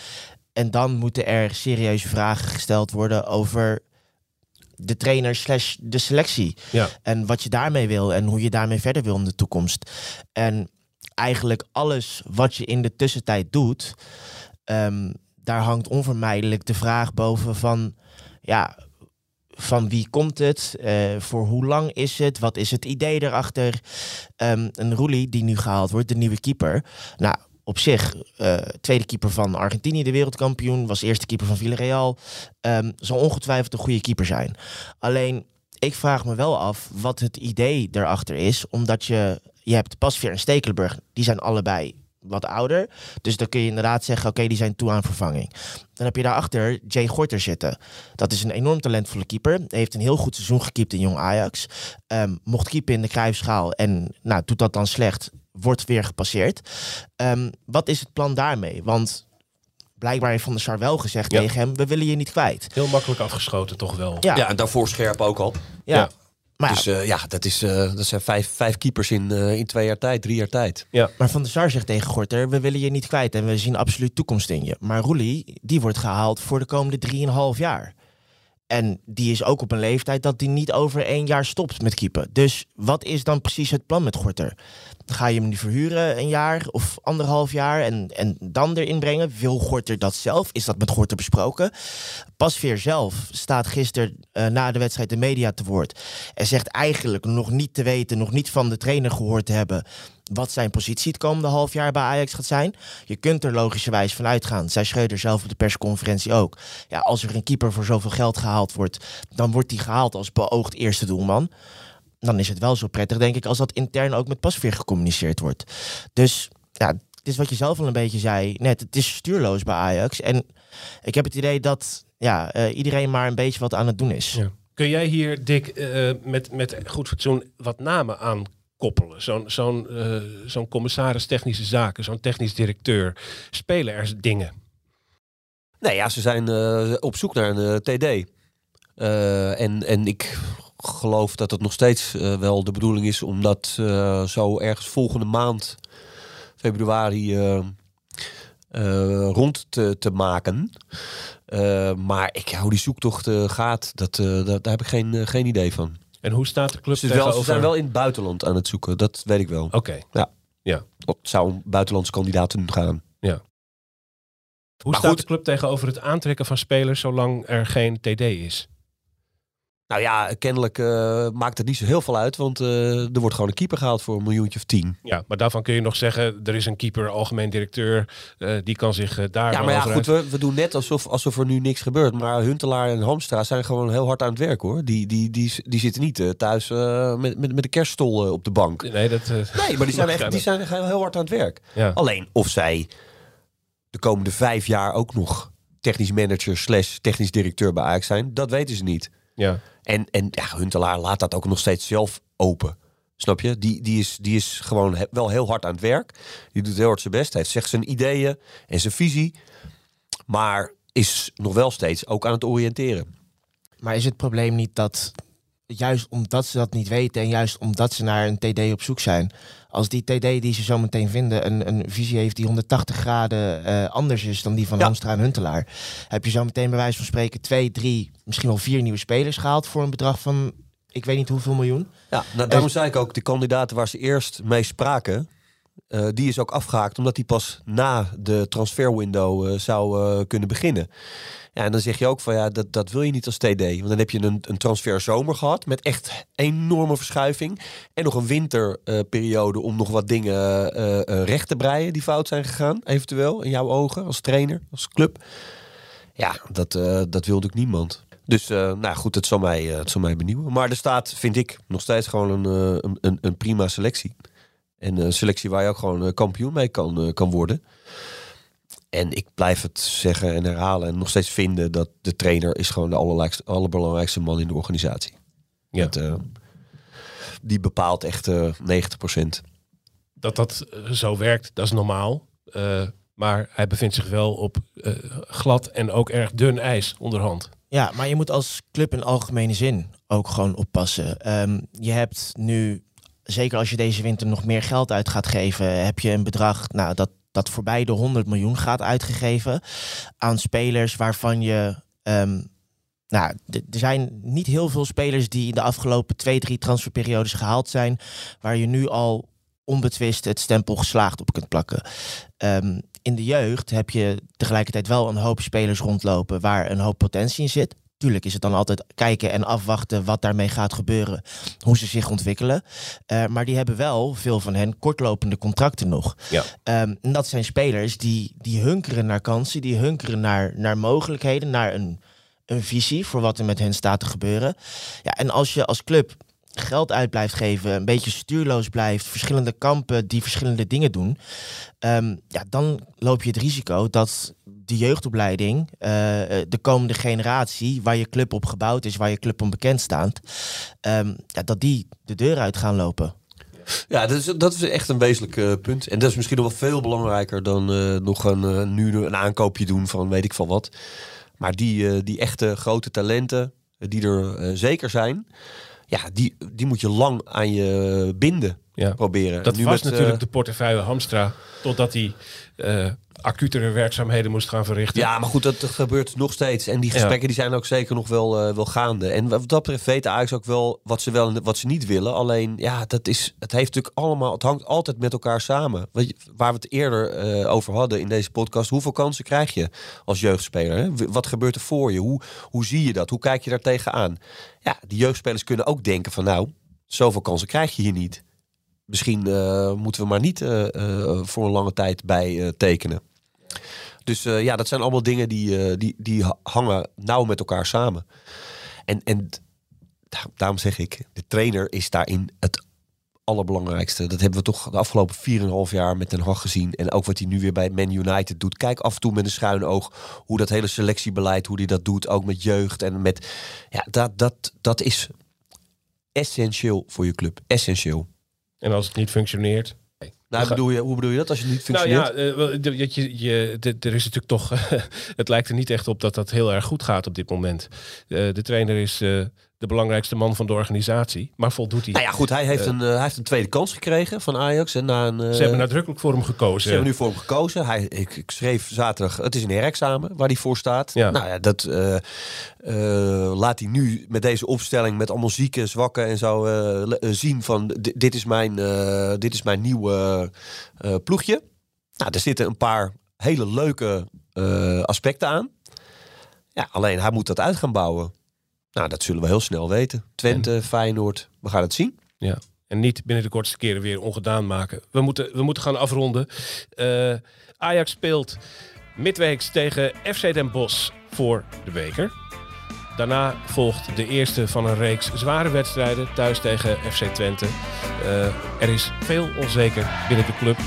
En dan moeten er serieuze vragen gesteld worden over de trainer slash de selectie. Ja. En wat je daarmee wil en hoe je daarmee verder wil in de toekomst. En eigenlijk alles wat je in de tussentijd doet, ehm, daar hangt onvermijdelijk de vraag boven van, ja, van wie komt het? Eh, voor hoe lang is het? Wat is het idee erachter? Ehm een Roelie die nu gehaald wordt, de nieuwe keeper. Nou, op zich, eh, tweede keeper van Argentinië, de wereldkampioen. Was eerste keeper van Villarreal. Ehm zal ongetwijfeld een goede keeper zijn. Alleen, ik vraag me wel af wat het idee erachter is. Omdat je, je hebt Pasveer en Stekelenburg, die zijn allebei wat ouder. Dus dan kun je inderdaad zeggen, oké, die zijn toe aan vervanging. Dan heb je daarachter Jay Gorter zitten. Dat is een enorm talentvolle keeper. Hij heeft een heel goed seizoen gekiept in Jong Ajax. Ehm, mocht keepen in de Kruisschaal en nou, doet dat dan slecht. Wordt weer gepasseerd. Ehm, wat is het plan daarmee? Want blijkbaar heeft Van der Sar wel gezegd Ja. tegen hem... we willen je niet kwijt. Heel makkelijk afgeschoten, toch wel. Ja, Ja, en daarvoor scherp ook al. ja. Ja. Maar, ja, Dus eh, ja, dat, is, eh, dat zijn vijf, vijf keepers in, eh, in twee jaar tijd, drie jaar tijd. maar Van der Sar zegt tegen Gorter... we willen je niet kwijt en we zien absoluut toekomst in je. Maar Roelie, die wordt gehaald voor de komende drieënhalf jaar. En die is ook op een leeftijd dat die niet over één jaar stopt met keepen. Dus wat is dan precies het plan met Gorter? Ga je hem nu verhuren een jaar of anderhalf jaar en, en dan erin brengen? Wil Gorter dat zelf? Is dat met Gorter besproken? Pasveer zelf staat gisteren eh, na de wedstrijd de media te woord. En zegt eigenlijk nog niet te weten, nog niet van de trainer gehoord te hebben... wat zijn positie het komende half jaar bij Ajax gaat zijn. Je kunt er logischerwijs van uitgaan. Zij Schreuder zelf op de persconferentie ook. Ja, als er een keeper voor zoveel geld gehaald wordt... dan wordt die gehaald als beoogd eerste doelman dan is het wel zo prettig, denk ik, als dat intern ook met Pasveer gecommuniceerd wordt. Dus ja, het is wat je zelf al een beetje zei net. Het is stuurloos bij Ajax. En ik heb het idee dat ja, eh, iedereen maar een beetje wat aan het doen is. Ja. Kun jij hier, Dick, eh, met, met goed fatsoen wat namen aan koppelen? Zo'n zo'n eh, zo'n commissaris technische zaken, zo'n technisch directeur. Spelen er dingen? Nee, ja, ze zijn eh, op zoek naar een eh, TD. En, en ik geloof dat het nog steeds wel de bedoeling is om dat zo ergens volgende maand, februari, rond te, te maken. Maar ik, hoe die zoektocht gaat, dat, dat, daar heb ik geen, geen idee van. En hoe staat de club Ze, wel, ze tegenover... zijn wel in het buitenland aan het zoeken, dat weet ik wel. Oké. Het zou om buitenlandse kandidaten gaan. Hoe Maar staat goed. de club tegenover het aantrekken van spelers zolang er geen TD is? Nou ja, kennelijk eh, maakt het niet zo heel veel uit, want eh, er wordt gewoon een keeper gehaald voor een miljoentje of tien. Ja, maar daarvan kun je nog zeggen, er is een keeper, algemeen directeur, eh, die kan zich daar Ja, maar ja, goed, we, we doen net alsof, alsof er nu niks gebeurt. Maar Huntelaar en Hamstra zijn gewoon heel hard aan het werk hoor. Die, die, die, die zitten niet thuis met, met, met de kerststol op de bank. Nee, dat... Nee, maar die zijn, echt, die zijn heel hard aan het werk. Ja. Alleen of zij de komende vijf jaar ook nog technisch manager slash technisch directeur bij Ajax zijn, dat weten ze niet. ja. En, en ja, Huntelaar laat dat ook nog steeds zelf open. Snap je? Die, die, is, die is gewoon wel heel hard aan het werk. Die doet heel hard zijn best. Hij zegt zijn ideeën en zijn visie. Maar is nog wel steeds ook aan het oriënteren. Maar is het probleem niet dat, juist omdat ze dat niet weten en juist omdat ze naar een TD op zoek zijn, als die TD die ze zo meteen vinden een, een visie heeft die 180 graden eh, anders is dan die van Ja. Hamstra en Huntelaar, heb je zo meteen bij wijze van spreken twee, drie, misschien wel vier nieuwe spelers gehaald voor een bedrag van ik weet niet hoeveel miljoen. Ja, nou, daarom zei ik ook, de kandidaten waar ze eerst mee spraken, eh, die is ook afgehaakt omdat die pas na de transferwindow eh, zou eh, kunnen beginnen. Ja, en dan zeg je ook van ja, dat, dat wil je niet als TD. Want dan heb je een, een transferzomer gehad met echt enorme verschuiving. En nog een winterperiode om nog wat dingen recht te breien die fout zijn gegaan, eventueel in jouw ogen als trainer, als club. Ja, dat, dat wilde ik niemand. Dus nou goed, het zal, mij, het mij benieuwen. Maar er staat, vind ik, nog steeds gewoon een, een, een prima selectie. En een selectie waar je ook gewoon eh, kampioen mee kan, eh, kan worden. En ik blijf het zeggen en herhalen en nog steeds vinden dat de trainer is gewoon de allerbelangrijkste man in de organisatie. Ja. Dat, eh, die bepaalt echt eh 90%. Dat dat eh, zo werkt, dat is normaal. Eh, maar hij bevindt zich wel op eh, glad en ook erg dun ijs onderhand. Ja, maar je moet als club in algemene zin ook gewoon oppassen. Ehm, je hebt nu, zeker als je deze winter nog meer geld uit gaat geven, heb je een bedrag nou, dat, dat voorbij de 100 miljoen gaat uitgegeven aan spelers waarvan je. ehm, nou, er zijn niet heel veel spelers die in de afgelopen twee, drie transferperiodes gehaald zijn, waar je nu al onbetwist het stempel geslaagd op kunt plakken. Ehm, in de jeugd heb je tegelijkertijd wel een hoop spelers rondlopen waar een hoop potentie in zit. Tuurlijk is het dan altijd kijken en afwachten wat daarmee gaat gebeuren, hoe ze zich ontwikkelen. Eh, maar die hebben wel, veel van hen, kortlopende contracten nog. Ja. Ehm, en dat zijn spelers die, die hunkeren naar kansen, die hunkeren naar, naar mogelijkheden, naar een, een visie voor wat er met hen staat te gebeuren. Ja, en als je als club geld uit blijft geven, een beetje stuurloos blijft, verschillende kampen die verschillende dingen doen, ehm, ja, dan loop je het risico dat de jeugdopleiding, eh, eh, de komende generatie, waar je club op gebouwd is, waar je club om bekend staat, ehm, ja, dat die de deur uit gaan lopen. Ja, dat is, dat is echt een wezenlijk eh, punt. En dat is misschien nog wel veel belangrijker dan eh, nog een, eh, nu een aankoopje doen van weet ik van wat. Maar die, eh, die echte grote talenten, die er zeker zijn, ja, die, die moet je lang aan je binden Ja. proberen. Dat Nu was met, natuurlijk de portefeuille Hamstra, totdat hij eh acutere werkzaamheden moest gaan verrichten. Ja, maar goed, dat, gebeurt nog steeds. En die Ja. gesprekken die zijn ook zeker nog wel, eh, wel gaande. En wat dat betreft weet Ajax ook wel wat ze wel en wat ze niet willen. Alleen, ja, dat is, het heeft natuurlijk allemaal, het hangt altijd met elkaar samen. Waar we het eerder eh, over hadden in deze podcast. Hoeveel kansen krijg je als jeugdspeler? Hè? Wat gebeurt er voor je? Hoe, hoe zie je dat? Hoe kijk je daar tegenaan? Ja, die jeugdspelers kunnen ook denken van nou, zoveel kansen krijg je hier niet. Misschien eh, moeten we maar niet eh, eh, voor een lange tijd bij tekenen. Dus ja, dat zijn allemaal dingen die, die, die ha- hangen nauw met elkaar samen. En, en da- daarom zeg ik, de trainer is daarin het allerbelangrijkste. Dat hebben we toch de afgelopen 4,5 jaar met Den Haag gezien. En ook wat hij nu weer bij Man United doet. Kijk af en toe met een schuin oog hoe dat hele selectiebeleid, hoe hij dat doet. Ook met jeugd en met... Ja, dat, dat, dat is essentieel voor je club. Essentieel. En als het niet functioneert. Nou, bedoel je, hoe bedoel je dat als je niet Nou functioneert? ja, eh, dat je, je, er is natuurlijk toch. het lijkt er niet echt op dat dat heel erg goed gaat op dit moment. Eh, de trainer is eh, de belangrijkste man van de organisatie. Maar voldoet hij? Nou ja, goed, hij heeft, een, eh, hij heeft een tweede kans gekregen van Ajax. En na een, eh, Ze hebben nadrukkelijk voor hem gekozen. Ze hebben nu voor hem gekozen. Hij, ik, ik schreef zaterdag, het is een herexamen waar hij voor staat. Ja. Nou ja, dat eh, eh, laat hij nu met deze opstelling, met allemaal zieke, zwakke en zo, eh, eh, zien van di- dit is mijn, eh, dit is mijn nieuwe eh, ploegje. Nou, er zitten een paar hele leuke eh, aspecten aan. Ja, alleen hij moet dat uit gaan bouwen. Nou, dat zullen we heel snel weten. Twente, Feyenoord, we gaan het zien. Ja. En niet binnen de kortste keren weer ongedaan maken. We moeten, we moeten gaan afronden. Eh, Ajax speelt midweeks tegen FC Den Bosch voor de beker. Daarna volgt de eerste van een reeks zware wedstrijden thuis tegen FC Twente. Eh, er is veel onzeker binnen de club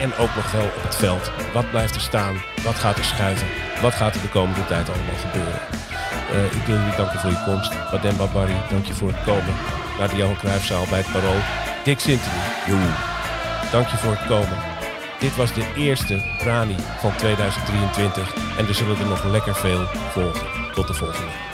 en ook nog wel op het veld. Wat blijft er staan? Wat gaat er schuiven? Wat gaat er de komende tijd allemaal gebeuren? Eh, ik wil jullie danken voor je komst. Badem Babari, dank je voor het komen naar de Johan Cruijffzaal bij het Parool. Dick Sintony, dank je voor het komen. Dit was de eerste Rani van 2023 en er zullen er nog lekker veel volgen. Tot de volgende.